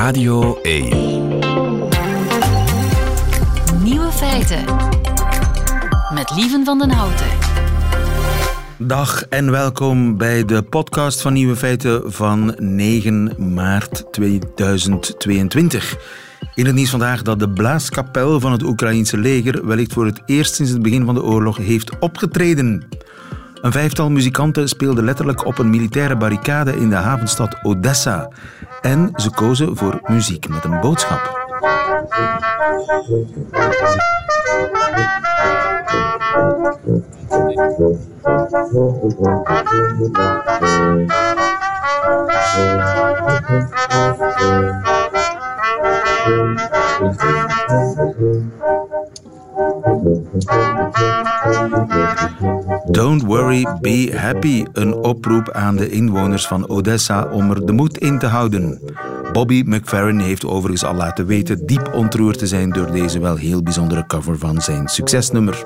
Radio 1. Nieuwe feiten. Met Lieven van den Houten. Dag en welkom bij de podcast van Nieuwe Feiten van 9 maart 2022. In het nieuws vandaag dat de blaaskapel van het Oekraïense leger wellicht voor het eerst sinds het begin van de oorlog heeft opgetreden. Een vijftal muzikanten speelden letterlijk op een militaire barricade in de havenstad Odessa. En ze kozen voor muziek met een boodschap. Don't worry, be happy. Een oproep aan de inwoners van Odessa om er de moed in te houden. Bobby McFerrin heeft overigens al laten weten diep ontroerd te zijn door deze wel heel bijzondere cover van zijn succesnummer.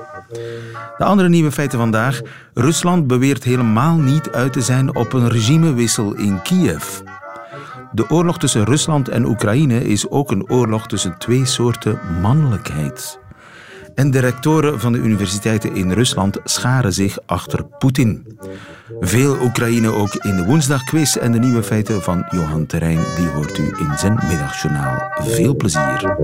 De andere nieuwe feiten vandaag. Rusland beweert helemaal niet uit te zijn op een regimewissel in Kiev. De oorlog tussen Rusland en Oekraïne is ook een oorlog tussen twee soorten mannelijkheid. En de rectoren van de universiteiten in Rusland scharen zich achter Poetin. Veel Oekraïne ook in de woensdagquiz en de nieuwe feiten van Johan Terrein, die hoort u in zijn middagjournaal. Veel plezier.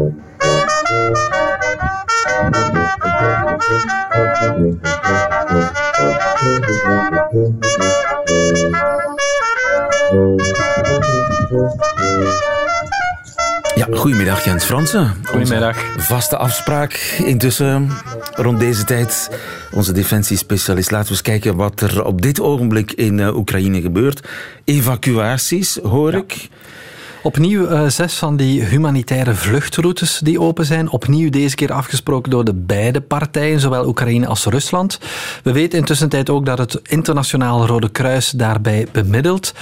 Ja, goedemiddag Jens Fransen. Goedemiddag. Onze vaste afspraak intussen rond deze tijd. Onze defensiespecialist. Laten we eens kijken wat er op dit ogenblik in uh, Oekraïne gebeurt. Evacuaties, hoor ik. Opnieuw uh, zes van die humanitaire vluchtroutes die open zijn. Opnieuw deze keer afgesproken door de beide partijen, zowel Oekraïne als Rusland. We weten intussen tijd ook dat het internationaal Rode Kruis daarbij bemiddelt.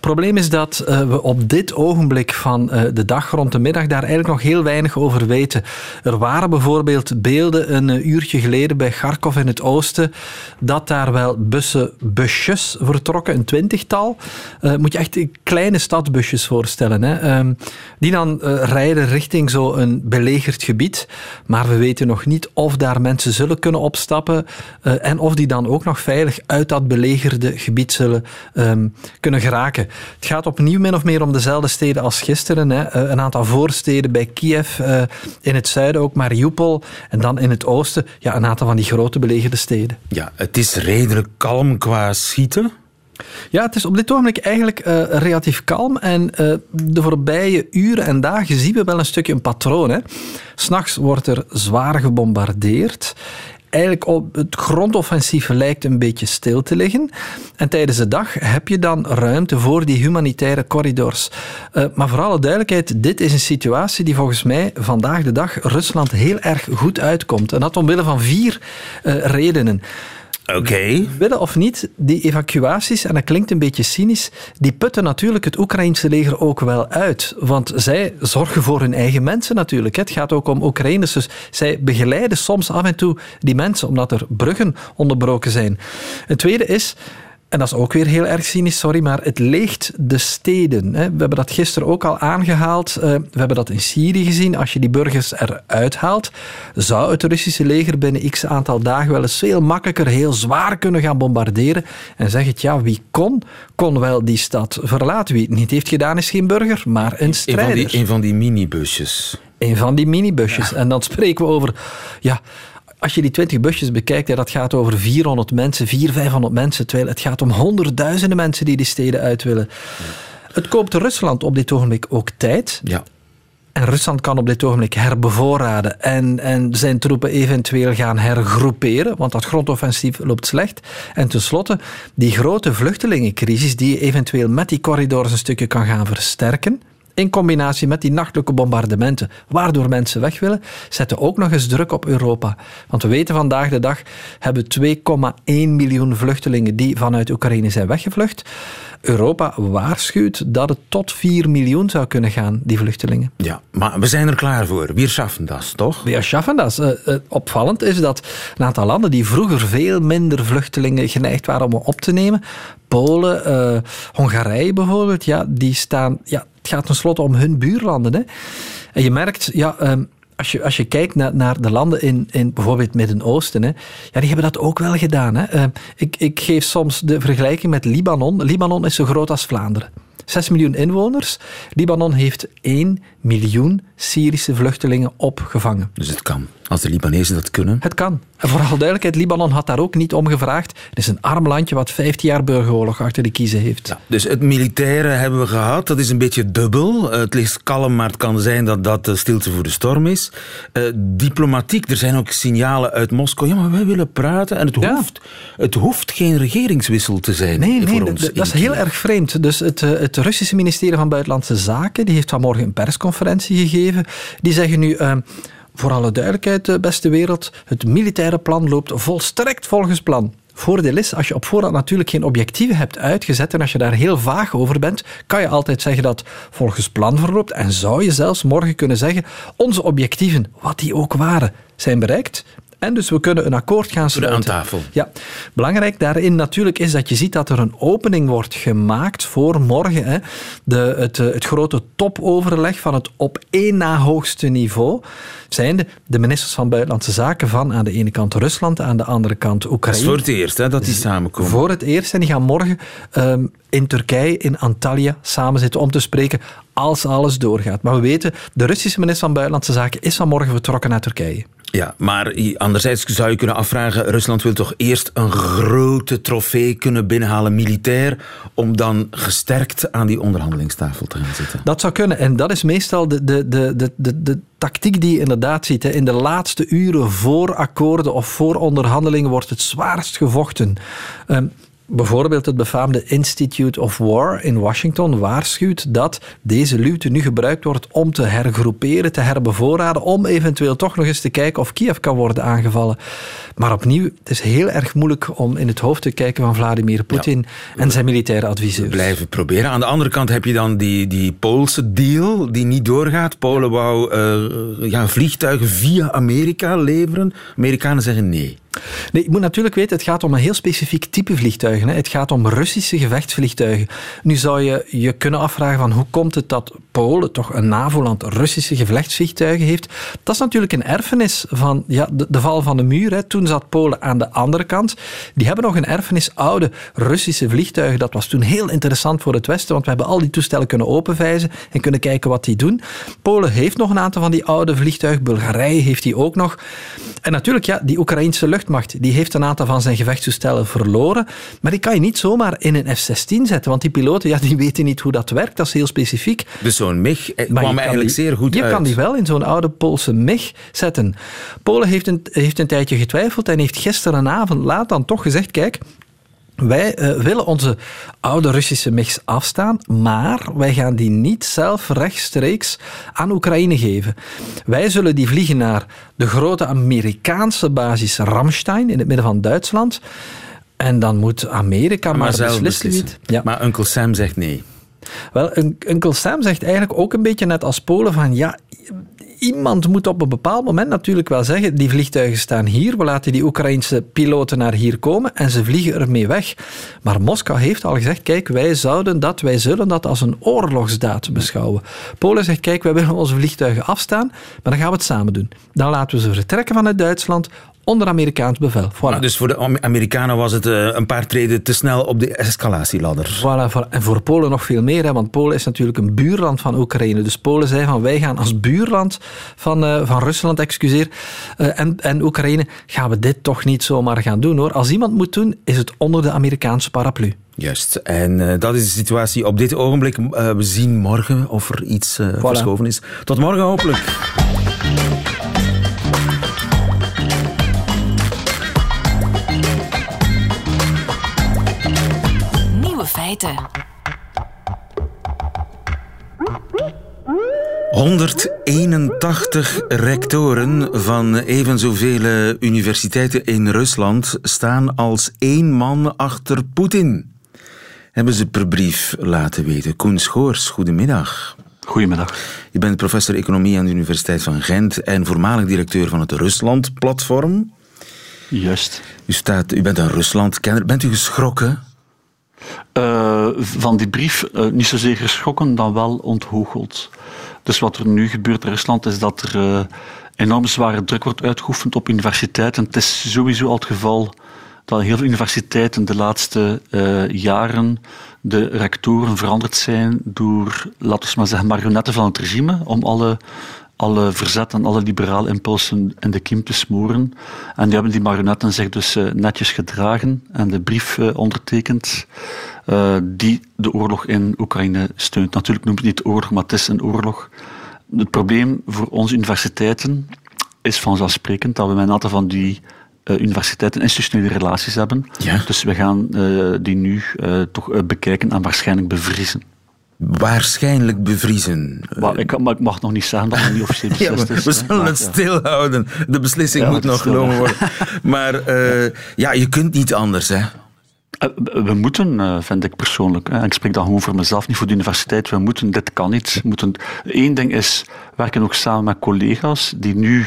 Probleem is dat uh, we op dit ogenblik van uh, de dag rond de middag daar eigenlijk nog heel weinig over weten. Er waren bijvoorbeeld beelden een uurtje geleden bij Kharkov in het oosten dat daar wel bussen, busjes vertrokken, een twintigtal. moet je echt kleine stadbusjes voorstellen. Hè? Um, die dan uh, rijden richting zo'n belegerd gebied. Maar we weten nog niet of daar mensen zullen kunnen opstappen uh, en of die dan ook nog veilig uit dat belegerde gebied zullen um, kunnen geraken. Het gaat opnieuw min of meer om dezelfde steden als gisteren. Hè. Uh, een aantal voorsteden bij Kiev, in het zuiden ook Mariupol en dan in het oosten ja, een aantal van die grote belegerde steden. Ja, het is redelijk kalm qua schieten. Ja, het is op dit ogenblik eigenlijk uh, relatief kalm. En uh, de voorbije uren en dagen zien we wel een stukje een patroon. S'nachts wordt er zwaar gebombardeerd. Eigenlijk op het grondoffensief lijkt een beetje stil te liggen. En tijdens de dag heb je dan ruimte voor die humanitaire corridors. Uh, maar voor alle duidelijkheid, dit is een situatie die volgens mij vandaag de dag Rusland heel erg goed uitkomt. En dat omwille van vier redenen. Oké. Willen of niet, die evacuaties, en dat klinkt een beetje cynisch, die putten natuurlijk het Oekraïnse leger ook wel uit. Want zij zorgen voor hun eigen mensen natuurlijk. Het gaat ook om Oekraïners. Dus zij begeleiden soms af en toe die mensen, omdat er bruggen onderbroken zijn. Het tweede is, en dat is ook weer heel erg cynisch, sorry, maar het leegt de steden. We hebben dat gisteren ook al aangehaald. Eh, we hebben dat in Syrië gezien. Als je die burgers eruit haalt, zou het Russische leger binnen x aantal dagen wel eens veel makkelijker, heel zwaar kunnen gaan bombarderen. En zeg het, ja, wie kon, kon wel die stad verlaten. Wie het niet heeft gedaan, is geen burger, maar een strijder. Een van die, een van die minibusjes. Een van die minibusjes. Ja. En dan spreken we over ja, als je die 20 busjes bekijkt, ja, dat gaat over 400 mensen, 400, 500 mensen. Terwijl het gaat om honderdduizenden mensen die die steden uit willen. Ja. Het koopt Rusland op dit ogenblik ook tijd. Ja. En Rusland kan op dit ogenblik herbevoorraden en, en zijn troepen eventueel gaan hergroeperen, want dat grondoffensief loopt slecht. En tenslotte, die grote vluchtelingencrisis die je eventueel met die corridors een stukje kan gaan versterken, in combinatie met die nachtelijke bombardementen, waardoor mensen weg willen, zetten ook nog eens druk op Europa. Want we weten vandaag de dag hebben 2,1 miljoen vluchtelingen die vanuit Oekraïne zijn weggevlucht. Europa waarschuwt dat het tot 4 miljoen zou kunnen gaan, die vluchtelingen. Ja, maar we zijn er klaar voor. We schaffen dat, toch? We schaffen dat. Uh, uh, opvallend is dat een aantal landen die vroeger veel minder vluchtelingen geneigd waren om op te nemen, Polen, uh, Hongarije bijvoorbeeld, ja, die staan ja, Het gaat tenslotte om hun buurlanden. Hè. En je merkt, ja, ehm, als je, als je kijkt naar, naar de landen in, in bijvoorbeeld het Midden-Oosten, ja, die hebben dat ook wel gedaan. Hè. Ehm, ik, ik geef soms de vergelijking met Libanon. Libanon is zo groot als Vlaanderen. 6 miljoen inwoners. Libanon heeft 1 miljoen Syrische vluchtelingen opgevangen. Dus het kan. Als de Libanezen dat kunnen. Het kan. En vooral duidelijkheid, Libanon had daar ook niet om gevraagd. Het is een arm landje wat 15 jaar burgeroorlog achter de kiezen heeft. Ja, dus het militaire hebben we gehad. Dat is een beetje dubbel. Het ligt kalm, maar het kan zijn dat dat de stilte voor de storm is. Uh, diplomatiek, er zijn ook signalen uit Moskou. Ja, maar wij willen praten. En het, hoeft, het hoeft geen regeringswissel te zijn. Nee, nee dat is heel erg vreemd. Dus het, eh, het Russische ministerie van Buitenlandse Zaken die heeft vanmorgen een persconferentie gegeven. Die zeggen nu... Uh, voor alle duidelijkheid, eh, beste wereld, het militaire plan loopt volstrekt volgens plan. Voordeel is, als je op voorhand natuurlijk geen objectieven hebt uitgezet en als je daar heel vaag over bent, kan je altijd zeggen dat volgens plan verloopt en zou je zelfs morgen kunnen zeggen, onze objectieven, wat die ook waren, zijn bereikt. En dus we kunnen een akkoord gaan sluiten. Aan tafel. Ja. Belangrijk daarin natuurlijk is dat je ziet dat er een opening wordt gemaakt voor morgen. Hè. De, het, het grote topoverleg van het op één na hoogste niveau zijn de, de ministers van Buitenlandse Zaken van aan de ene kant Rusland, aan de andere kant Oekraïne. Dat is voor het eerst hè, dat die samenkomen. Voor het eerst. En die gaan morgen um, in Turkije, in Antalya, samen zitten om te spreken als alles doorgaat. Maar we weten, de Russische minister van Buitenlandse Zaken is vanmorgen vertrokken naar Turkije. Ja, maar anderzijds zou je kunnen afvragen, Rusland wil toch eerst een grote trofee kunnen binnenhalen, militair, om dan gesterkt aan die onderhandelingstafel te gaan zitten. Dat zou kunnen. En dat is meestal de, de, de, de, de, tactiek die je inderdaad ziet. Hè. In de laatste uren voor akkoorden of voor onderhandelingen wordt het zwaarst gevochten. Um, Bijvoorbeeld het befaamde Institute of War in Washington waarschuwt dat deze luwte nu gebruikt wordt om te hergroeperen, te herbevoorraden, om eventueel toch nog eens te kijken of Kiev kan worden aangevallen. Maar opnieuw, het is heel erg moeilijk om in het hoofd te kijken van Vladimir Poetin en zijn militaire adviseurs. Blijven proberen. Aan de andere kant heb je dan die, die Poolse deal die niet doorgaat. Polen wou uh, ja, vliegtuigen via Amerika leveren. Amerikanen zeggen nee. Nee, je moet natuurlijk weten, het gaat om een heel specifiek type vliegtuigen. Hè. Het gaat om Russische gevechtsvliegtuigen. Nu zou je je kunnen afvragen van hoe komt het dat Polen, toch een NAVO-land, Russische gevechtsvliegtuigen heeft. Dat is natuurlijk een erfenis van ja, de, de val van de muur. Hè. Toen zat Polen aan de andere kant. Die hebben nog een erfenis oude Russische vliegtuigen. Dat was toen heel interessant voor het Westen, want we hebben al die toestellen kunnen openvijzen en kunnen kijken wat die doen. Polen heeft nog een aantal van die oude vliegtuigen. Bulgarije heeft die ook nog. En natuurlijk, ja, die Oekraïnse luchtmacht die heeft een aantal van zijn gevechtstoestellen verloren. Maar die kan je niet zomaar in een F-16 zetten, want die piloten ja, die weten niet hoe dat werkt. Dat is heel specifiek. Dus zo'n eh, kwam eigenlijk zeer goed je uit. Je kan die wel in zo'n oude Poolse MIG zetten. Polen heeft een, heeft een tijdje getwijfeld en heeft gisterenavond laat dan toch gezegd, kijk... Wij uh, willen onze oude Russische MIGs afstaan, maar wij gaan die niet zelf rechtstreeks aan Oekraïne geven. Wij zullen die vliegen naar de grote Amerikaanse basis Ramstein in het midden van Duitsland. En dan moet Amerika maar, maar beslissen. Ja. Maar Uncle Sam zegt nee. Wel, Uncle Sam zegt eigenlijk ook een beetje net als Polen van ja, iemand moet op een bepaald moment natuurlijk wel zeggen, die vliegtuigen staan hier, we laten die Oekraïnse piloten naar hier komen en ze vliegen ermee weg. Maar Moskou heeft al gezegd, kijk, wij zouden dat, wij zullen dat als een oorlogsdaad beschouwen. Polen zegt, kijk, wij willen onze vliegtuigen afstaan, maar dan gaan we het samen doen. Dan laten we ze vertrekken vanuit Duitsland onder Amerikaans bevel. Voilà. Dus voor de Amerikanen was het uh, een paar treden te snel op de escalatieladder. Voilà, en voor Polen nog veel meer, hè, want Polen is natuurlijk een buurland van Oekraïne. Dus Polen zei van wij gaan als buurland van, uh, van Rusland, excuseer, uh, en, en Oekraïne, gaan we dit toch niet zomaar gaan doen hoor. Als iemand moet doen, is het onder de Amerikaanse paraplu. Juist. En dat is de situatie op dit ogenblik. we zien morgen of er iets voilà. verschoven is. Tot morgen hopelijk. Feiten. 181 rectoren van even zoveel universiteiten in Rusland staan als één man achter Poetin. Hebben ze per brief laten weten. Koen Schoors, goedemiddag. Goedemiddag. Je bent professor economie aan de Universiteit van Gent en voormalig directeur van het Rusland-platform. Juist. U, staat, u bent een Rusland-kenner. Bent u geschrokken Uh, van die brief uh, niet zozeer geschrokken, dan wel onthoogeld. Dus wat er nu gebeurt in Rusland is dat er uh, enorm zware druk wordt uitgeoefend op universiteiten. Het is sowieso al het geval dat heel veel universiteiten de laatste jaren de rectoren veranderd zijn door, laten we maar zeggen, marionetten van het regime om alle alle verzet en alle liberale impulsen in de kiem te smoren. En die hebben die marionetten zich dus uh, netjes gedragen en de brief uh, ondertekend uh, die de oorlog in Oekraïne steunt. Natuurlijk noemt het niet oorlog, maar het is een oorlog. Het probleem voor onze universiteiten is vanzelfsprekend dat we met een aantal van die universiteiten institutionele relaties hebben. Ja. Dus we gaan die nu toch bekijken en waarschijnlijk bevriezen. Waarschijnlijk bevriezen. Maar ik, maar ik mag nog niet zeggen dat het niet officieel beslist is. we zullen het stilhouden. De beslissing ja, moet nog genomen worden. Maar uh, ja, je kunt niet anders, hè? Eh, we moeten, uh, vind ik persoonlijk, en ik spreek dan gewoon voor mezelf, niet voor de universiteit, we moeten, dit kan niet. moeten, Eén ding is, werken ook samen met collega's die nu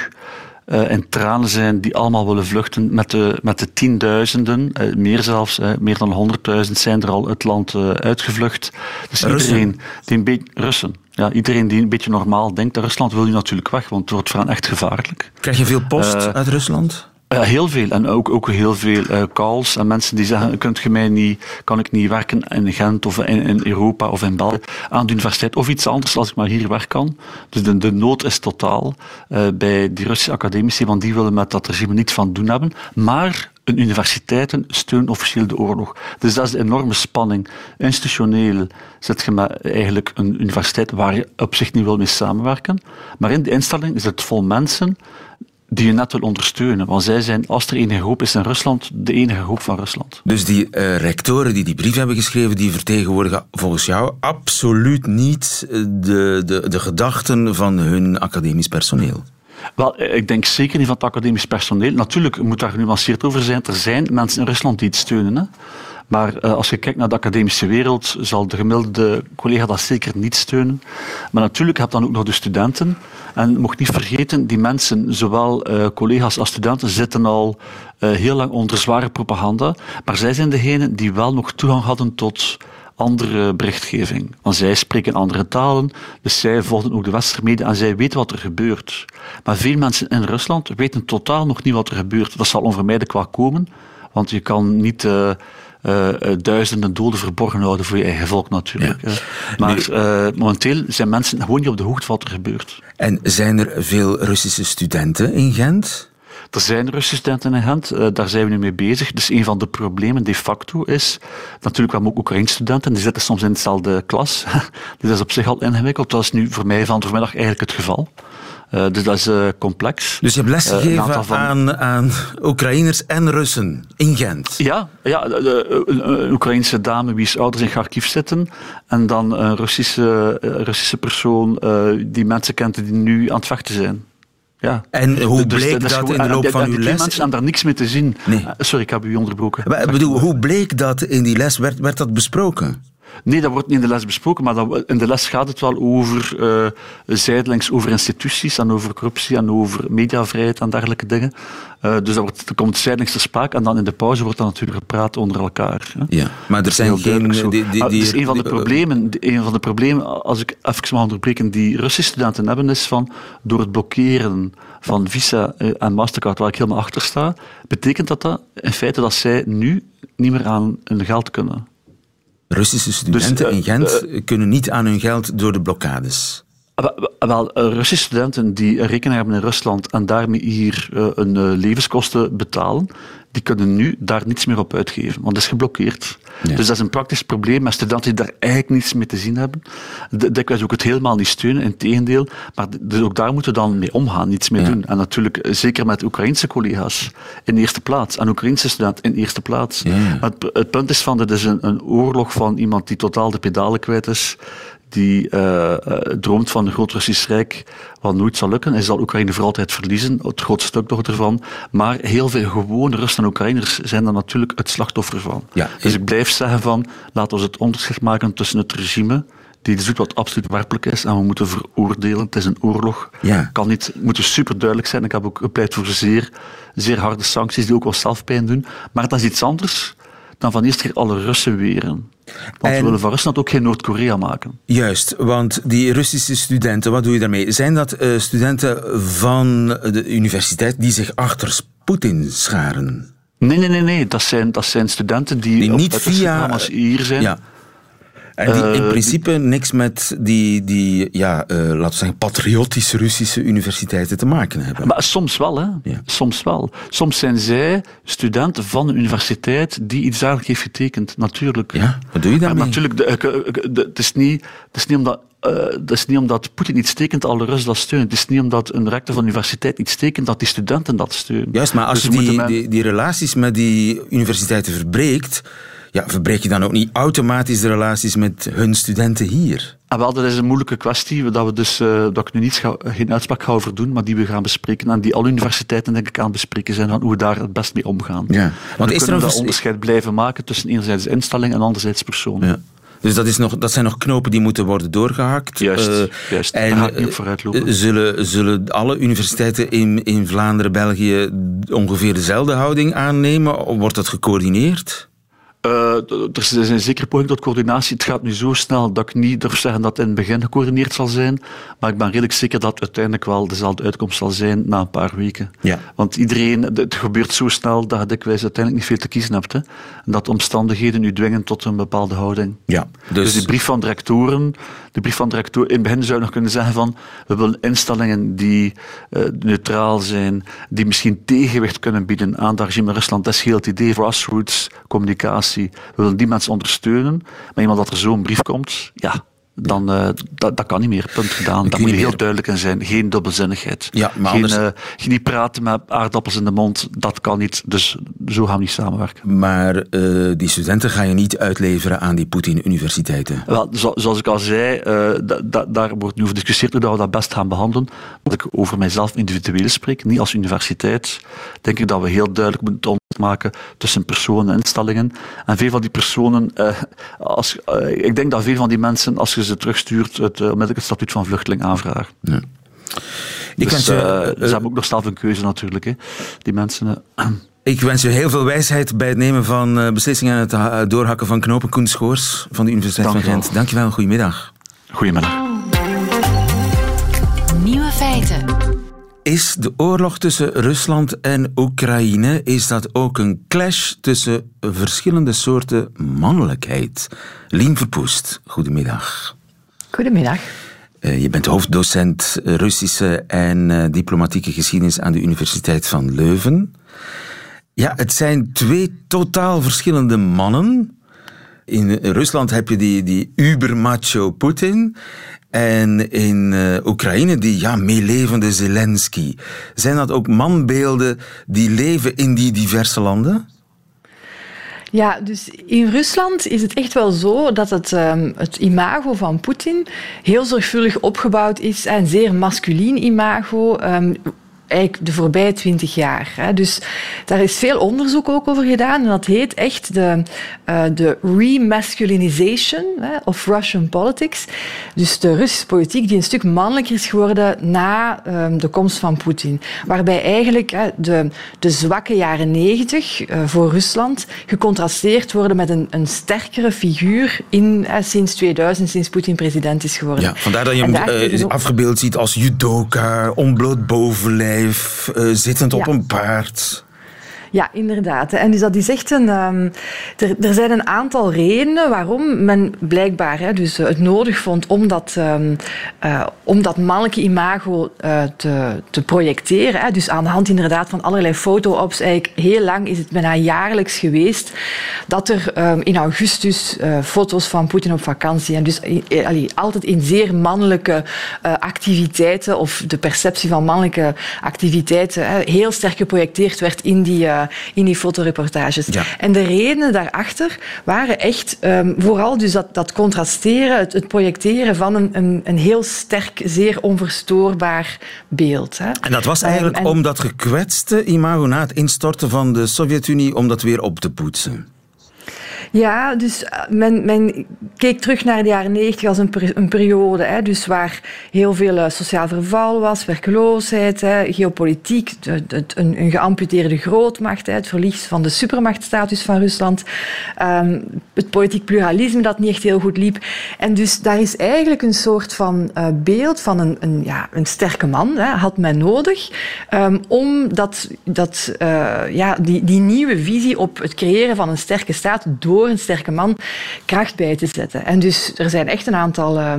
uh, in tranen zijn, die allemaal willen vluchten met de, met de tienduizenden, uh, meer zelfs, uh, meer dan honderdduizend zijn er al het land uitgevlucht. Dus Russen. iedereen die een beetje Russen. Ja, iedereen die een beetje normaal denkt, Rusland wil je natuurlijk weg, want het wordt voor hen echt gevaarlijk. Krijg je veel post uit Rusland? Heel veel. En ook, ook heel veel uh, calls en mensen die zeggen, kunt je mij niet, kan ik niet werken in Gent of in, Europa of in België aan de universiteit of iets anders als ik maar hier werk kan. Dus de, de nood is totaal uh, bij die Russische academici, want die willen met dat regime niets van doen hebben. Maar een universiteiten steunen officieel de oorlog. Dus dat is de enorme spanning. Institutioneel zit je met eigenlijk een universiteit waar je op zich niet wil mee samenwerken. Maar in de instelling is het vol mensen die je net wil ondersteunen. Want zij zijn, als er enige hoop is in Rusland, de enige hoop van Rusland. Dus die uh, rectoren die die brief hebben geschreven, die vertegenwoordigen volgens jou absoluut niet de, de, de gedachten van hun academisch personeel? Wel, ik denk zeker niet van het academisch personeel. Natuurlijk moet daar genuanceerd over zijn. Er zijn mensen in Rusland die het steunen. Hè? Maar uh, als je kijkt naar de academische wereld, zal de gemiddelde collega dat zeker niet steunen. Maar natuurlijk heb je dan ook nog de studenten. En mocht niet vergeten, die mensen, zowel uh, collega's als studenten, zitten al uh, heel lang onder zware propaganda. Maar zij zijn degenen die wel nog toegang hadden tot andere berichtgeving. Want zij spreken andere talen, dus zij volgen ook de westerse media en zij weten wat er gebeurt. Maar veel mensen in Rusland weten totaal nog niet wat er gebeurt. Dat zal onvermijdelijk wel komen, want je kan niet... uh, duizenden doden verborgen houden voor je eigen volk natuurlijk. Ja. Maar nee. uh, momenteel zijn mensen gewoon niet op de hoogte van wat er gebeurt. En zijn er veel Russische studenten in Gent? Er zijn Russische studenten in Gent, uh, daar zijn we nu mee bezig. Dus een van de problemen de facto is, natuurlijk hebben ook Oekraïnse studenten, die zitten soms in dezelfde klas. dus dat is op zich al ingewikkeld. Dat is nu voor mij van vanmiddag eigenlijk het geval. Uh, dus dat is uh, complex. Dus je hebt lesgegeven uh, van... aan, aan Oekraïners en Russen in Gent? Ja, ja de, een Oekraïnse dame wie's ouders in Kharkiv zitten. En dan een Russische, Russische persoon die mensen kent die nu aan het vechten zijn. Ja. En hoe bleek dus, dat, dat in de loop van uw les? mensen hebben daar niks mee te zien. Nee. Sorry, ik heb u onderbroken. Maar, bedoel, hoe bleek dat in die les? Werd, werd dat besproken? Nee, dat wordt niet in de les besproken, maar dat, in de les gaat het wel over uh, zijdelings over instituties en over corruptie en over mediavrijheid en dergelijke dingen. Uh, dus dat, wordt, dat komt zijdelings te sprake en dan in de pauze wordt dan natuurlijk gepraat onder elkaar. Hè. Ja, maar er zijn geen... Die, die, die, ah, dus een van, de problemen, een van de problemen, als ik even mag onderbreken, die Russische studenten hebben, is van door het blokkeren van Visa en Mastercard, waar ik helemaal achter sta, betekent dat dat in feite dat zij nu niet meer aan hun geld kunnen. Russische studenten dus, in Gent uh, kunnen niet aan hun geld door de blokkades. Wel, Russische studenten die een rekening hebben in Rusland en daarmee hier uh, een levenskosten betalen, die kunnen nu daar niets meer op uitgeven, want dat is geblokkeerd. Ja. Dus dat is een praktisch probleem met studenten die daar eigenlijk niets mee te zien hebben. Dikwijls ook het helemaal niet steunen, in tegendeel. Maar dus ook daar moeten we dan mee omgaan, niets mee ja. doen. En natuurlijk, zeker met Oekraïnse collega's in eerste plaats. En Oekraïnse studenten in eerste plaats. Ja. Het, het, punt is van, dit is een, een oorlog van iemand die totaal de pedalen kwijt is die uh, droomt van een groot Russisch Rijk, wat nooit zal lukken. Hij zal Oekraïne voor altijd verliezen, het grootste stuk nog ervan. Maar heel veel gewone Russen en Oekraïners zijn daar natuurlijk het slachtoffer van. Ja, dus ik blijf zeggen van, laten we het onderscheid maken tussen het regime die doet wat absoluut werkelijk is en we moeten veroordelen. Het is een oorlog. Ja. Kan niet, moet dus super duidelijk zijn. Ik heb ook gepleit voor zeer, zeer harde sancties die ook wel zelf pijn doen. Maar dat is iets anders dan van eerst keer alle Russen weren. Want we willen van Rusland ook geen Noord-Korea maken. Juist, want die Russische studenten, wat doe je daarmee? Zijn dat uh, studenten van de universiteit die zich achter Poetin scharen? Nee, nee, nee, nee. Dat, zijn, dat zijn studenten die, die niet via hier zijn. Ja. En die in principe niks met die, die ja, uh, laten we zeggen, patriotische Russische universiteiten te maken hebben. Maar soms wel, hè. Ja. Soms wel. Soms zijn zij studenten van een universiteit die iets eigenlijk heeft getekend, natuurlijk. Ja, wat doe je daarmee? Maar natuurlijk, de, het, is niet, het is niet omdat uh, dat is niet omdat Poetin iets tekent, alle Russen dat steunen. Het is niet omdat een rector van de universiteit iets tekent, dat die studenten dat steunen. Juist, maar als dus je die, die, die, relaties met die universiteiten verbreekt, ja, verbreek je dan ook niet automatisch de relaties met hun studenten hier? Ah, wel, dat is een moeilijke kwestie, dat, we dus, uh, dat ik nu niet ga, geen uitspraak ga over doen, maar die we gaan bespreken en die alle universiteiten denk ik aan bespreken zijn, van hoe we daar het best mee omgaan. Ja. Want we is er een dat onderscheid blijven maken tussen enerzijds instelling en anderzijds persoon. Ja. Dus dat, is nog, dat zijn nog knopen die moeten worden doorgehakt. Juist, uh, juist. En daar ga vooruit lopen. Zullen, zullen alle universiteiten in, in Vlaanderen, België ongeveer dezelfde houding aannemen? Of wordt dat gecoördineerd? Uh, er is een zekere poging tot coördinatie. Het gaat nu zo snel dat ik niet durf zeggen dat het in het begin gecoördineerd zal zijn. Maar ik ben redelijk zeker dat het uiteindelijk wel dezelfde uitkomst zal zijn na een paar weken. Ja. Want iedereen, het gebeurt zo snel dat je dikwijls uiteindelijk niet veel te kiezen hebt. Hè. En dat omstandigheden u dwingen tot een bepaalde houding. Ja, dus... dus de brief van de rectoren, de brief van de rectoren, in het begin zou je nog kunnen zeggen van we willen instellingen die uh, neutraal zijn, die misschien tegenwicht kunnen bieden aan het regime in Rusland. Dat is heel het idee, grassroots communicatie we willen die mensen ondersteunen. Maar iemand dat er zo'n brief komt, ja, dan uh, dat, dat kan niet meer. Punt gedaan. Daar moet je heel duidelijk in zijn. Geen dubbelzinnigheid. Ja, maar Geen, anders... uh, niet praten met aardappels in de mond. Dat kan niet. Dus zo gaan we niet samenwerken. Maar uh, die studenten ga je niet uitleveren aan die Poetin-universiteiten? Wel, zo, zoals ik al zei, da, da, daar wordt nu over gediscussieerd hoe dat we dat best gaan behandelen. Als ik over mijzelf individueel spreek, niet als universiteit, denk ik dat we heel duidelijk moeten maken tussen personen en instellingen. En veel van die personen, als, ik denk dat veel van die mensen, als je ze terugstuurt, het onmiddellijk het statuut van vluchteling aanvragen. Ja. Ik dus, je, uh, ze hebben ook nog zelf een keuze natuurlijk, hè, die mensen. Ik wens je heel veel wijsheid bij het nemen van beslissingen en het doorhakken van knopen. Koen Schoors van de Universiteit Dank van Gent. Dankjewel, goedemiddag. Goedemiddag. Nieuwe feiten. Is de oorlog tussen Rusland en Oekraïne, is dat ook een clash tussen verschillende soorten mannelijkheid? Lien Verpoest, goedemiddag. Goedemiddag. Uh, je bent hoofddocent Russische en uh, diplomatieke geschiedenis aan de Universiteit van Leuven. Ja, het zijn twee totaal verschillende mannen. In Rusland heb je die, die ubermacho Poetin. En in uh, Oekraïne die ja, meelevende Zelensky. Zijn dat ook manbeelden die leven in die diverse landen? Ja, dus in Rusland is het echt wel zo dat het, um, het imago van Poetin heel zorgvuldig opgebouwd is. Een zeer masculien imago. Um, eigenlijk de voorbije twintig jaar. Hè. Dus daar is veel onderzoek ook over gedaan. En dat heet echt de, uh, de remasculinization hè, of Russian politics. Dus de Russische politiek die een stuk mannelijker is geworden na um, de komst van Poetin. Waarbij eigenlijk hè, de, de zwakke jaren negentig uh, voor Rusland gecontrasteerd worden met een, een sterkere figuur in, sinds 2000, sinds Poetin president is geworden. Ja, vandaar dat je hem uh, afgebeeld ziet als judoka, onbloot bovenlijf uh, zittend op een paard. Ja, inderdaad. En dus dat is echt een. Um, er, er, zijn een aantal redenen waarom men blijkbaar hè, dus het nodig vond om dat, um, uh, om dat mannelijke imago uh, te, te projecteren. Hè. Dus aan de hand inderdaad van allerlei foto-ops. Eigenlijk heel lang is het bijna jaarlijks geweest dat er um, in augustus foto's van Poetin op vakantie. En dus altijd in zeer mannelijke activiteiten of de perceptie van mannelijke activiteiten hè, heel sterk geprojecteerd werd in die in die fotoreportages. Ja. En de redenen daarachter waren echt um, vooral dus dat, dat contrasteren, het, het projecteren van een, een, een, heel sterk, zeer onverstoorbaar beeld. Hè. En dat was eigenlijk um, en... om dat gekwetste imago na het instorten van de Sovjet-Unie, om dat weer op te poetsen. Ja, dus eh, men, keek terug naar de jaren negentig als een, een periode hè, dus waar heel veel uh, sociaal verval was, werkloosheid, hè, geopolitiek, een, een, geamputeerde grootmacht, hè, het verlies van de supermachtstatus van Rusland, um, het politiek pluralisme dat niet echt heel goed liep. En dus daar is eigenlijk een soort van uh, beeld van een, een, ja, een sterke man, hè, had men nodig, um, om dat, dat, ja, die, die nieuwe visie op het creëren van een sterke staat door een sterke man kracht bij te zetten. En dus er zijn echt een aantal. Uh,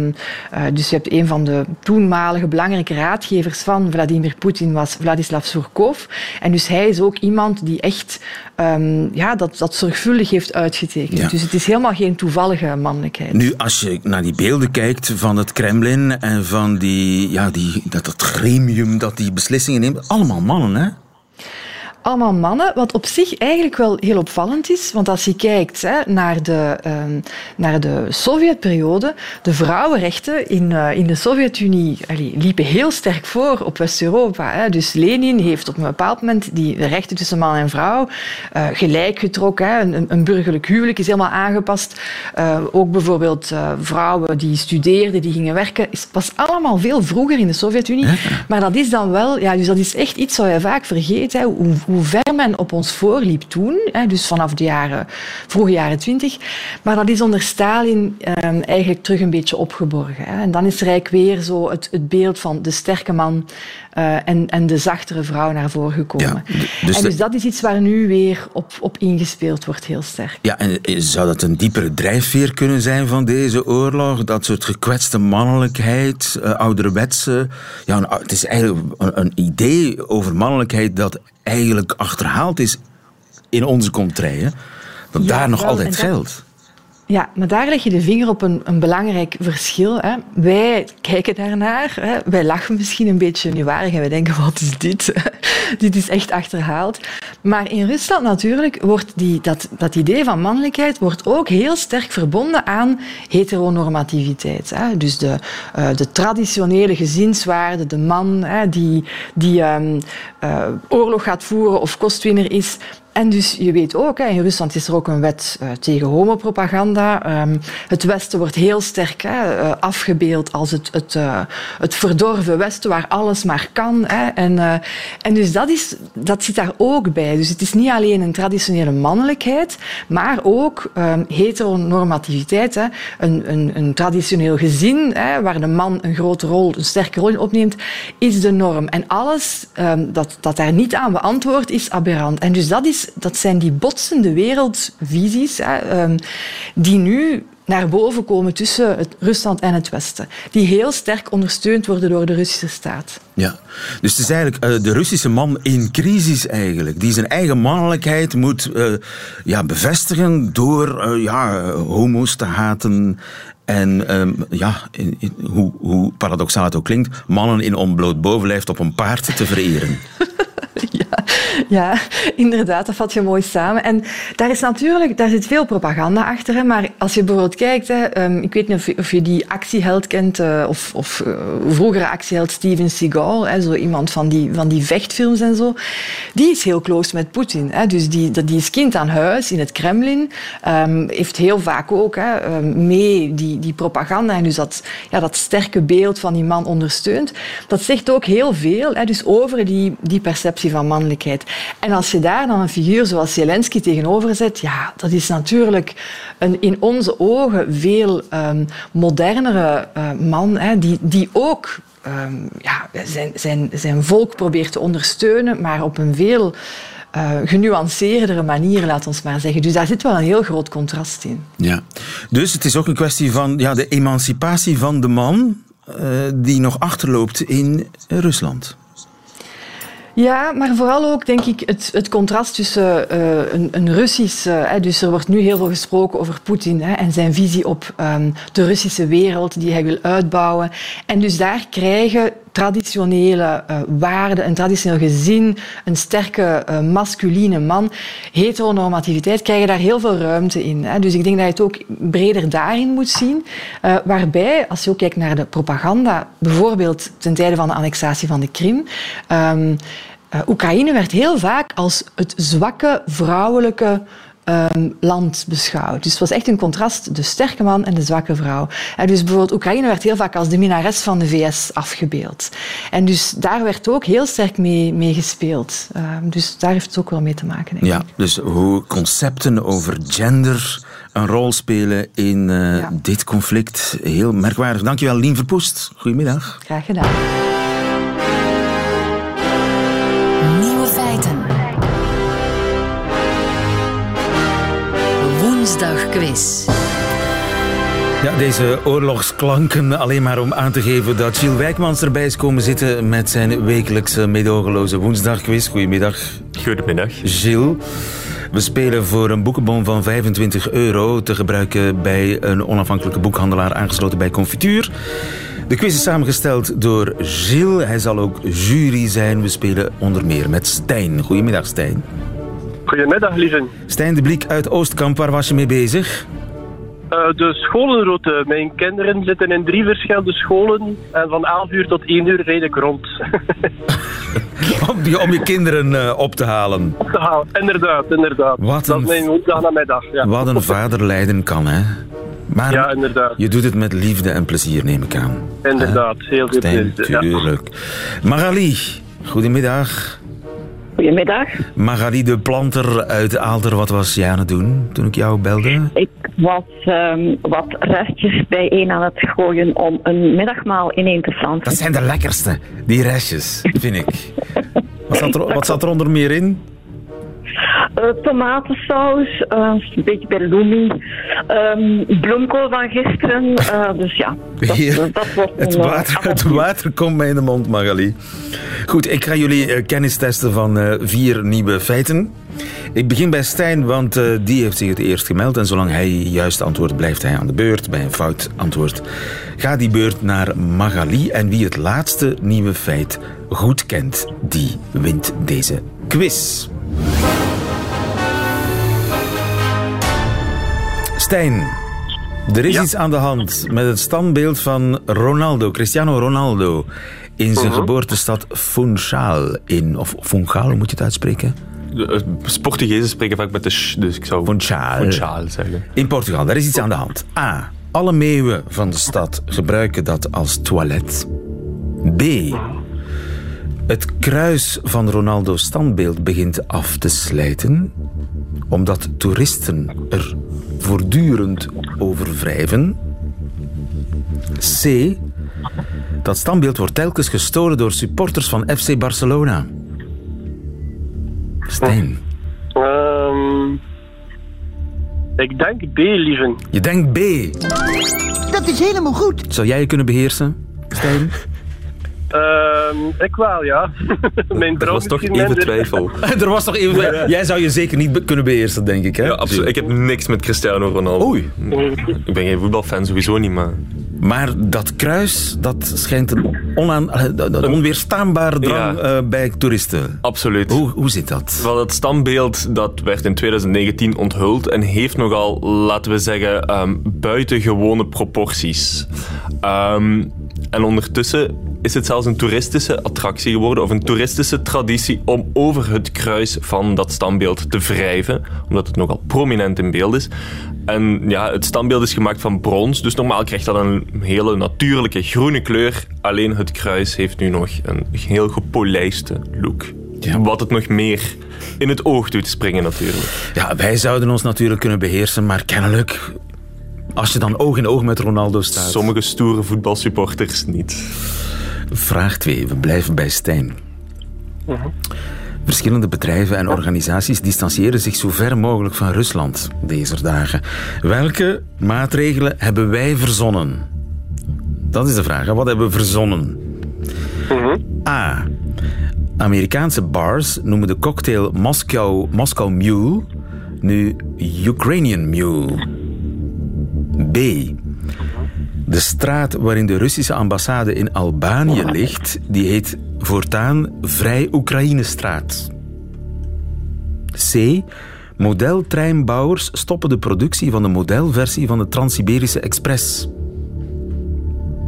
dus je hebt een van de toenmalige belangrijke raadgevers van Vladimir Poetin was Vladislav Surkov. En dus hij is ook iemand die echt um, ja, dat, dat zorgvuldig heeft uitgetekend. Dus het is helemaal geen toevallige mannelijkheid. Nu, als je naar die beelden kijkt van het Kremlin en van die, ja, die, dat, dat gremium dat die beslissingen neemt, allemaal mannen, hè? Allemaal mannen, wat op zich eigenlijk wel heel opvallend is. Want als je kijkt hè, naar de, uh, naar de Sovjetperiode, de vrouwenrechten in, uh, in de Sovjet-Unie liepen heel sterk voor op West-Europa. Dus Lenin heeft op een bepaald moment die rechten tussen man en vrouw uh, gelijk getrokken. Hè. Een, een, burgerlijk huwelijk is helemaal aangepast. Uh, ook bijvoorbeeld vrouwen die studeerden, die gingen werken, was allemaal veel vroeger in de Sovjet-Unie. Maar dat is dan wel, ja, dus dat is echt iets wat je vaak vergeet. Hè, hoe, hoe ver men op ons voorliep toen, hè, dus vanaf de jaren, vroege jaren twintig. Maar dat is onder Stalin eh, eigenlijk terug een beetje opgeborgen. Hè. En dan is er eigenlijk weer zo het, het beeld van de sterke man uh, en, en de zachtere vrouw naar voren gekomen. Ja, dus en dus dat is iets waar nu weer op, op ingespeeld wordt, heel sterk. Ja, en eh, zou dat een diepere drijfveer kunnen zijn van deze oorlog? Dat soort gekwetste mannelijkheid, uh, ouderwetse... Ja, het is eigenlijk een, een idee over mannelijkheid dat eigenlijk achterhaald is in onze contraien, dat daar nog altijd geldt. Ja, maar daar leg je de vinger op een, een belangrijk verschil. Hè. Wij kijken daarnaar, hè. wij lachen misschien een beetje nieuwarig en wij denken, wat is dit? dit is echt achterhaald. Maar in Rusland natuurlijk wordt die, dat, dat idee van mannelijkheid wordt ook heel sterk verbonden aan heteronormativiteit. Hè. Dus de, uh, de traditionele gezinswaarde, de man hè, die, die um, uh, oorlog gaat voeren of kostwinner is, en dus je weet ook, in Rusland is er ook een wet uh, tegen homopropaganda. Um, het Westen wordt heel sterk uh, afgebeeld als het, het, uh, het verdorven Westen waar alles maar kan. En, en dus dat, is, dat zit daar ook bij. Dus het is niet alleen een traditionele mannelijkheid, maar ook um, heteronormativiteit. Een, een, een traditioneel gezin waar de man een grote rol, een sterke rol in opneemt, is de norm. En alles um, dat, dat daar niet aan beantwoord is aberrant. En dus dat is dat zijn die botsende wereldvisies hè, um, die nu naar boven komen tussen het Rusland en het Westen. Die heel sterk ondersteund worden door de Russische staat. Ja, dus het is eigenlijk uh, de Russische man in crisis eigenlijk. Die zijn eigen mannelijkheid moet uh, ja, bevestigen door uh, ja, homo's te haten en um, ja, in, in, hoe, hoe paradoxaal het ook klinkt, mannen in onbloot bovenlijf op een paard te vereren. ja, ja, inderdaad, dat vat je mooi samen. En daar is natuurlijk, daar zit veel propaganda achter. Maar als je bijvoorbeeld kijkt, hè, um, ik weet niet of je, of je die actieheld kent, uh, of, of uh, vroegere actieheld Steven Seagal, hè, zo iemand van die, van die vechtfilms en zo. Die is heel close met Poetin. Dus die, die is kind aan huis in het Kremlin. Um, heeft heel vaak ook hè, um, mee die, die propaganda en dus dat, ja, dat sterke beeld van die man ondersteunt. Dat zegt ook heel veel hè, dus over die, die perceptie van En als je daar dan een figuur zoals Zelensky tegenover zet, ja, dat is natuurlijk een in onze ogen veel um, modernere uh, man, hè, die, die ook um, ja, zijn, zijn, zijn volk probeert te ondersteunen, maar op een veel uh, genuanceerdere manier, laat ons maar zeggen. Dus daar zit wel een heel groot contrast in. Ja. Dus het is ook een kwestie van ja, de emancipatie van de man uh, die nog achterloopt in Rusland. Ja, maar vooral ook denk ik het, het contrast tussen uh, een, een Russisch... Uh, dus er wordt nu heel veel gesproken over Poetin hè, en zijn visie op um, de Russische wereld die hij wil uitbouwen. En dus daar krijgen traditionele uh, waarden, een traditioneel gezin, een sterke uh, masculine man, heteronormativiteit, krijgen daar heel veel ruimte in. Hè. Dus ik denk dat je het ook breder daarin moet zien. Uh, waarbij, als je ook kijkt naar de propaganda, bijvoorbeeld ten tijde van de annexatie van de Krim, um, Oekraïne werd heel vaak als het zwakke vrouwelijke ehm, land beschouwd. Dus het was echt een contrast, de sterke man en de zwakke vrouw. En dus bijvoorbeeld Oekraïne werd heel vaak als de minares van de VS afgebeeld. En dus daar werd ook heel sterk mee, mee gespeeld. Ehm, dus daar heeft het ook wel mee te maken. Denk ja, dus hoe concepten over gender een rol spelen in uh, dit conflict. Heel merkwaardig. Dankjewel, Lien Verpoest. Goedemiddag. Graag gedaan. Ja, deze oorlogsklanken alleen maar om aan te geven dat Gilles Wijkmans erbij is komen zitten met zijn wekelijkse medogeloze woensdagquiz. Goedemiddag. Goedemiddag. Gilles. We spelen voor een boekenbon van 25 euro te gebruiken bij een onafhankelijke boekhandelaar aangesloten bij Confituur. De quiz is samengesteld door Gilles. Hij zal ook jury zijn. We spelen onder meer met Stijn. Goedemiddag, Stijn. Goedemiddag, lieve. Stijn de Bliek uit Oostkamp, waar was je mee bezig? Uh, de scholenroute. Mijn kinderen zitten in drie verschillende scholen. En van 11 uur tot 1 uur rijd ik rond. om, je, om je kinderen uh, op te halen. Op te halen, inderdaad. inderdaad. Wat dat is mijn. Ja. Wat een vader lijden kan, hè? Maar ja, inderdaad. je doet het met liefde en plezier, neem ik aan. Inderdaad, heel veel plezier. Tuurlijk. Ja. Magali, goedemiddag. Goedemiddag. Magali de Planter uit Aalter, wat was jij aan het doen toen ik jou belde? Ik was um, wat restjes bijeen aan het gooien om een middagmaal ineen te planten. Dat zijn de lekkerste, die restjes, vind ik. wat, zat er, wat zat er onder meer in? Uh, tomatensaus, uh, een beetje bellumi, um, bloemkool van gisteren. Uh, dus ja, dat, Hier, dat wordt het, water, het water komt mij in de mond, Magali. Goed, ik ga jullie kennis testen van vier nieuwe feiten. Ik begin bij Stijn, want die heeft zich het eerst gemeld. En zolang hij juist antwoordt, blijft hij aan de beurt. Bij een fout antwoord gaat die beurt naar Magali. En wie het laatste nieuwe feit goed kent, die wint deze quiz. Stijn, er is Ja. iets aan de hand met het standbeeld van Ronaldo, Cristiano Ronaldo, in zijn geboortestad Funchal in, of Funchal, hoe moet je het uitspreken? De, uh, Portugezen spreken vaak met de sh, dus ik zou Funchal. Funchal zeggen. In Portugal, daar is iets aan de hand. A. Alle meeuwen van de stad gebruiken dat als toilet. B. Het kruis van Ronaldo's standbeeld begint af te slijten, omdat toeristen er voortdurend over wrijven. C. Dat standbeeld wordt telkens gestolen door supporters van FC Barcelona. Stijn, Ehm, ik denk B, lieve. je denkt B. Dat is helemaal goed. Zou jij je kunnen beheersen, Stijn? Ehm, ik wel, ja. Mijn Er was toch even twijfel. er was toch even... Jij zou je zeker niet kunnen beheersen, denk ik, hè? Ja, absoluut. Ik heb niks met Cristiano Ronaldo. Oei. Ik ben geen voetbalfan, sowieso niet, maar... Maar dat kruis, dat schijnt een, onaan, eh, een onweerstaanbare drang Ja. eh, bij toeristen. Absoluut. Hoe, hoe zit dat? Wel, het standbeeld dat werd in 2019 onthuld en heeft nogal, laten we zeggen, ehm, buitengewone proporties. Ehm, en ondertussen is het zelfs een toeristische attractie geworden, of een toeristische traditie om over het kruis van dat standbeeld te wrijven, omdat het nogal prominent in beeld is. En ja, het standbeeld is gemaakt van brons, dus normaal krijgt dat een hele natuurlijke groene kleur. Alleen het kruis heeft nu nog een heel gepolijste look. Ja. Wat het nog meer in het oog doet springen natuurlijk. Ja, wij zouden ons natuurlijk kunnen beheersen, maar kennelijk... Als je dan oog in oog met Ronaldo staat... Sommige stoere voetbalsupporters niet. Vraag 2, we blijven bij Stijn. Verschillende bedrijven en organisaties distancieren zich zo ver mogelijk van Rusland deze dagen. Welke maatregelen hebben wij verzonnen? Dat is de vraag. hè. Wat hebben we verzonnen? A. Amerikaanse bars noemen de cocktail Moscow, Moscow Mule nu Ukrainian Mule. B. De straat waarin de Russische ambassade in Albanië ligt, die heet voortaan Vrij Oekraïne-straat. C. Modeltreinbouwers stoppen de productie van de modelversie van de Trans-Siberische Express.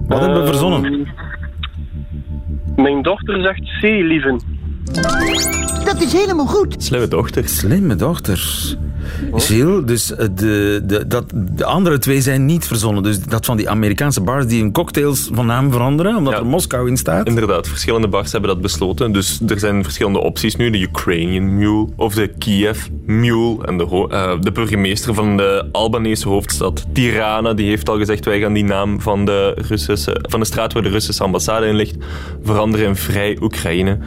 Wat hebben we verzonnen? Mijn dochter zegt C, lieve. Dat is helemaal goed. Slimme dochter. Slimme dochters. Gilles, dus eh, de, de, dat, de andere twee zijn niet verzonnen. Dus dat van die Amerikaanse bars die hun cocktails van naam veranderen, omdat Ja. er Moskou in staat. Inderdaad, verschillende bars hebben dat besloten. Dus er zijn verschillende opties nu. De Ukrainian Mule of de Kiev Mule. En de, eh, de burgemeester van de Albanese hoofdstad Tirana, die heeft al gezegd wij gaan die naam van de, Russische, van de straat waar de Russische ambassade in ligt veranderen in Vrij Oekraïne.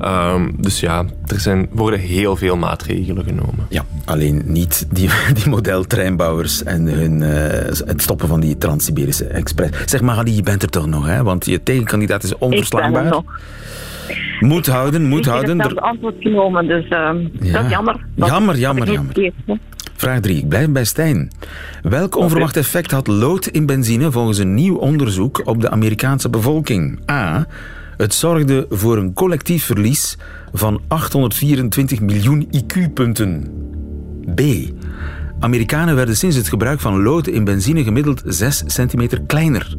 Ehm, dus ja, er zijn, worden heel veel maatregelen genomen. Ja, alleen niet die, die modeltreinbouwers en hun, eh, het stoppen van die Trans-Siberische Express. Zeg maar, Ali, je bent er toch nog, hè? Want je tegenkandidaat is Ik ben er onverslaanbaar. nog. Moet houden, moet ik heb houden. Er- antwoord genomen, dus ehm, Ja. dat is jammer. Dat- Jammer, jammer, jammer. Vraag 3. Ik blijf bij Stijn. Welk onverwacht effect had lood in benzine volgens een nieuw onderzoek op de Amerikaanse bevolking? A. Het zorgde voor een collectief verlies van 824 miljoen IQ-punten. B. Amerikanen werden sinds het gebruik van lood in benzine gemiddeld 6 centimeter kleiner.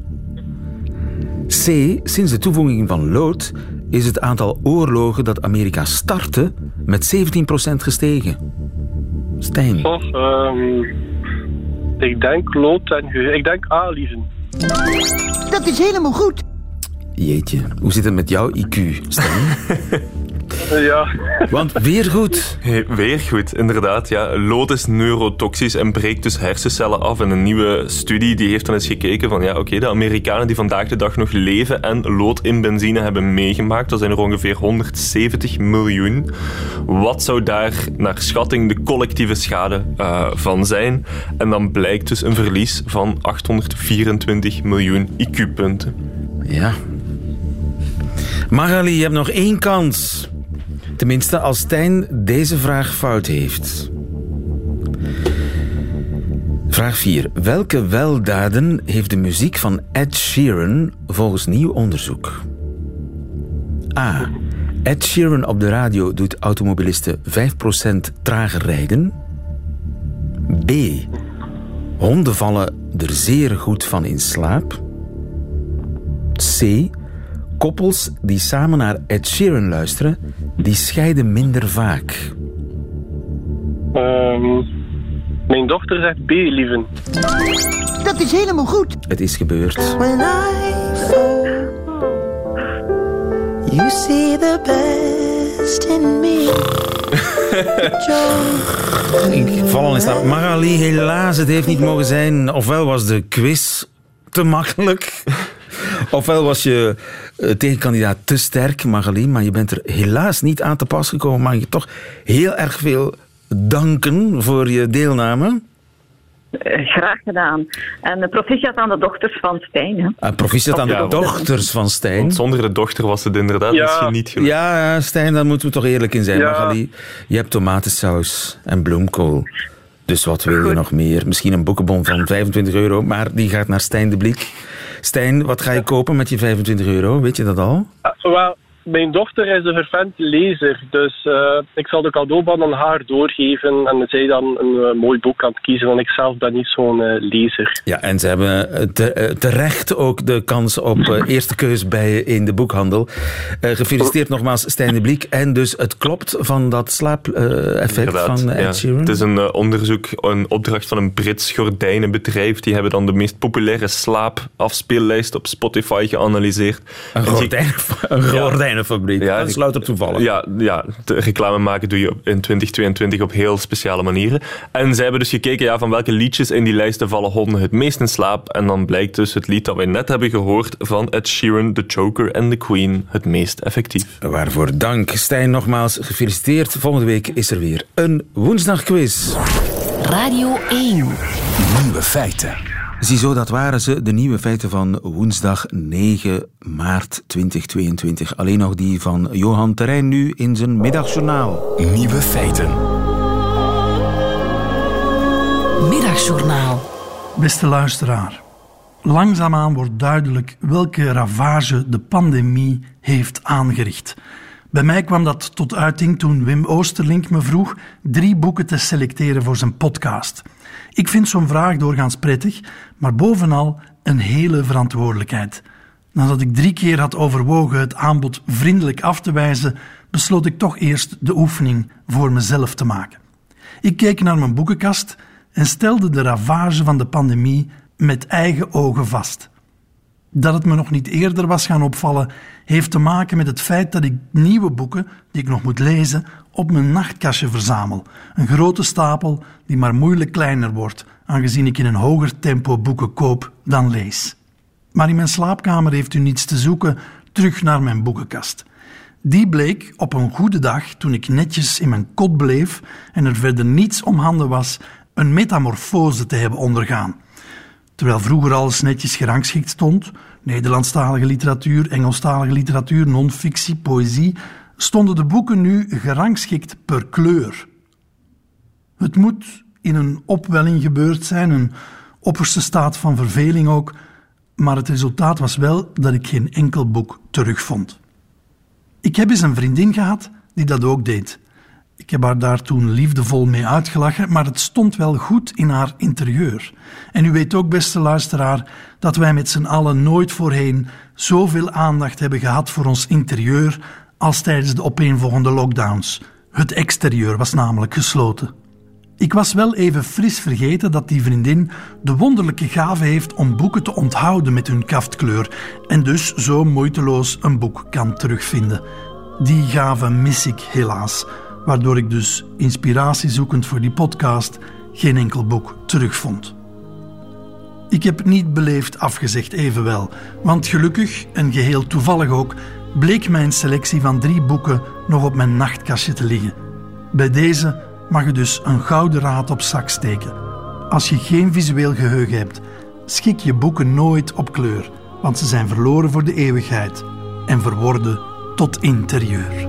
C. Sinds de toevoeging van lood is het aantal oorlogen dat Amerika startte met 17% gestegen. Stijn. Oh, ehm, ik denk lood en. Ik denk A, lieven. Dat is helemaal goed. Jeetje, hoe zit het met jouw IQ, Stijn? Ja. Want weer goed. Hey, Weer goed, inderdaad. Ja. Lood is neurotoxisch en breekt dus hersencellen af. En een nieuwe studie die heeft dan eens gekeken van ja, oké, de Amerikanen die vandaag de dag nog leven en lood in benzine hebben meegemaakt, dat zijn er ongeveer 170 miljoen. Wat zou daar naar schatting de collectieve schade eh, van zijn? En dan blijkt dus een verlies van 824 miljoen IQ-punten. Ja. Magali, je hebt nog één kans. Tenminste, als Stijn deze vraag fout heeft. Vraag 4. Welke weldaden heeft de muziek van Ed Sheeran volgens nieuw onderzoek? A. Ed Sheeran op de radio doet automobilisten 5% trager rijden. B. Honden vallen er zeer goed van in slaap. C. Koppels die samen naar Ed Sheeran luisteren, die scheiden minder vaak. Ehm, mijn dochter zegt B, lieven. Dat is helemaal goed. Het is gebeurd. When I fall, you see the best in me. Ik val al in slaap. Magali, helaas, het heeft niet mogen zijn. Ofwel was de quiz te makkelijk. Ofwel was je eh, tegenkandidaat te sterk, Magali. Maar je bent er helaas niet aan te pas gekomen. Mag je toch heel erg veel danken voor je deelname. Eh, graag gedaan. En uh, proficiat aan de dochters van Stijn. Hè. Uh, proficiat aan de Ja, dochters van Stijn. Want zonder de dochter was het inderdaad Ja. misschien niet gelukt. Ja, Stijn, daar moeten we toch eerlijk in zijn, Ja. Magali. Je hebt tomatensaus en bloemkool. Dus wat wil je nog meer? Misschien een boekenbon van 25 euro, maar die gaat naar Stijn de Bliek. Stijn, wat ga je kopen met je 25 euro? Weet je dat al? Ah, wel, mijn dochter is een vervent lezer, dus eh, ik zal de cadeaubon aan haar doorgeven en zij dan een eh, mooi boek aan het kiezen, want ik zelf ben niet zo'n eh, lezer. Ja, en ze hebben te- terecht ook de kans op eerste keus bij je in de boekhandel. Eh, gefeliciteerd nogmaals, Stijn de Bliek. En dus het klopt van dat slaap-effect van eh, ja. Ed Sheeran? Het is een onderzoek, een opdracht van een Brits gordijnenbedrijf. Die hebben dan de meest populaire slaapafspeellijst op Spotify geanalyseerd. Een, En die- gordijn, Ja, dat is louter toevallig. Ja, ja, de reclame maken doe je op- in 2022 op heel speciale manieren. En zij hebben dus gekeken ja, van welke liedjes in die lijsten vallen honden het meest in slaap. En dan blijkt dus het lied dat wij net hebben gehoord van Ed Sheeran, The Joker en The Queen het meest effectief. Waarvoor dank. Stijn, nogmaals gefeliciteerd. Volgende week is er weer een woensdagquiz. Radio 1. Nieuwe feiten. Ziezo, dat waren ze, de nieuwe feiten van woensdag 9 maart 2022. Alleen nog die van Johan Terrein nu in zijn middagjournaal. Nieuwe feiten. Middagjournaal. Beste luisteraar, langzaamaan wordt duidelijk welke ravage de pandemie heeft aangericht. Bij mij kwam dat tot uiting toen Wim Oosterlink me vroeg drie boeken te selecteren voor zijn podcast. Ik vind zo'n vraag doorgaans prettig, maar bovenal een hele verantwoordelijkheid. Nadat ik drie keer had overwogen het aanbod vriendelijk af te wijzen, besloot ik toch eerst de oefening voor mezelf te maken. Ik keek naar mijn boekenkast en stelde de ravage van de pandemie met eigen ogen vast. Dat het me nog niet eerder was gaan opvallen, heeft te maken met het feit dat ik nieuwe boeken, die ik nog moet lezen, op mijn nachtkastje verzamel. Een grote stapel die maar moeilijk kleiner wordt, aangezien ik in een hoger tempo boeken koop dan lees. Maar in mijn slaapkamer heeft u niets te zoeken, terug naar mijn boekenkast. Die bleek op een goede dag, toen ik netjes in mijn kot bleef en er verder niets om handen was, een metamorfose te hebben ondergaan. Terwijl vroeger alles netjes gerangschikt stond, Nederlandstalige literatuur, Engelstalige literatuur, non-fictie, poëzie, stonden de boeken nu gerangschikt per kleur. Het moet in een opwelling gebeurd zijn, een opperste staat van verveling ook, maar het resultaat was wel dat ik geen enkel boek terugvond. Ik heb eens een vriendin gehad die dat ook deed. Ik heb haar daar toen liefdevol mee uitgelachen, maar het stond wel goed in haar interieur. En u weet ook, beste luisteraar, dat wij met z'n allen nooit voorheen zoveel aandacht hebben gehad voor ons interieur als tijdens de opeenvolgende lockdowns. Het exterieur was namelijk gesloten. Ik was wel even fris vergeten dat die vriendin de wonderlijke gave heeft om boeken te onthouden met hun kaftkleur en dus zo moeiteloos een boek kan terugvinden. Die gave mis ik helaas, waardoor ik dus inspiratie zoekend voor die podcast geen enkel boek terugvond. Ik heb niet beleefd afgezegd evenwel, want gelukkig en geheel toevallig ook bleek mijn selectie van drie boeken nog op mijn nachtkastje te liggen. Bij deze mag je dus een gouden raad op zak steken. Als je geen visueel geheugen hebt, schik je boeken nooit op kleur, want ze zijn verloren voor de eeuwigheid en verworden tot interieur.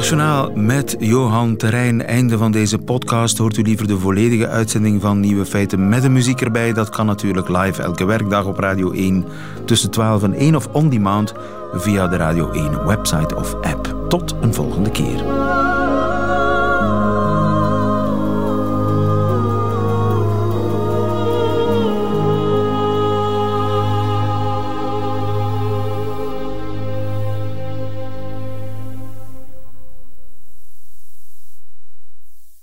Middagjournaal met Johan Terrein. Einde van deze podcast. Hoort u liever de volledige uitzending van Nieuwe Feiten met de muziek erbij? Dat kan natuurlijk live elke werkdag op Radio 1 tussen 12 en 1 of on demand via de Radio 1 website of app. Tot een volgende keer.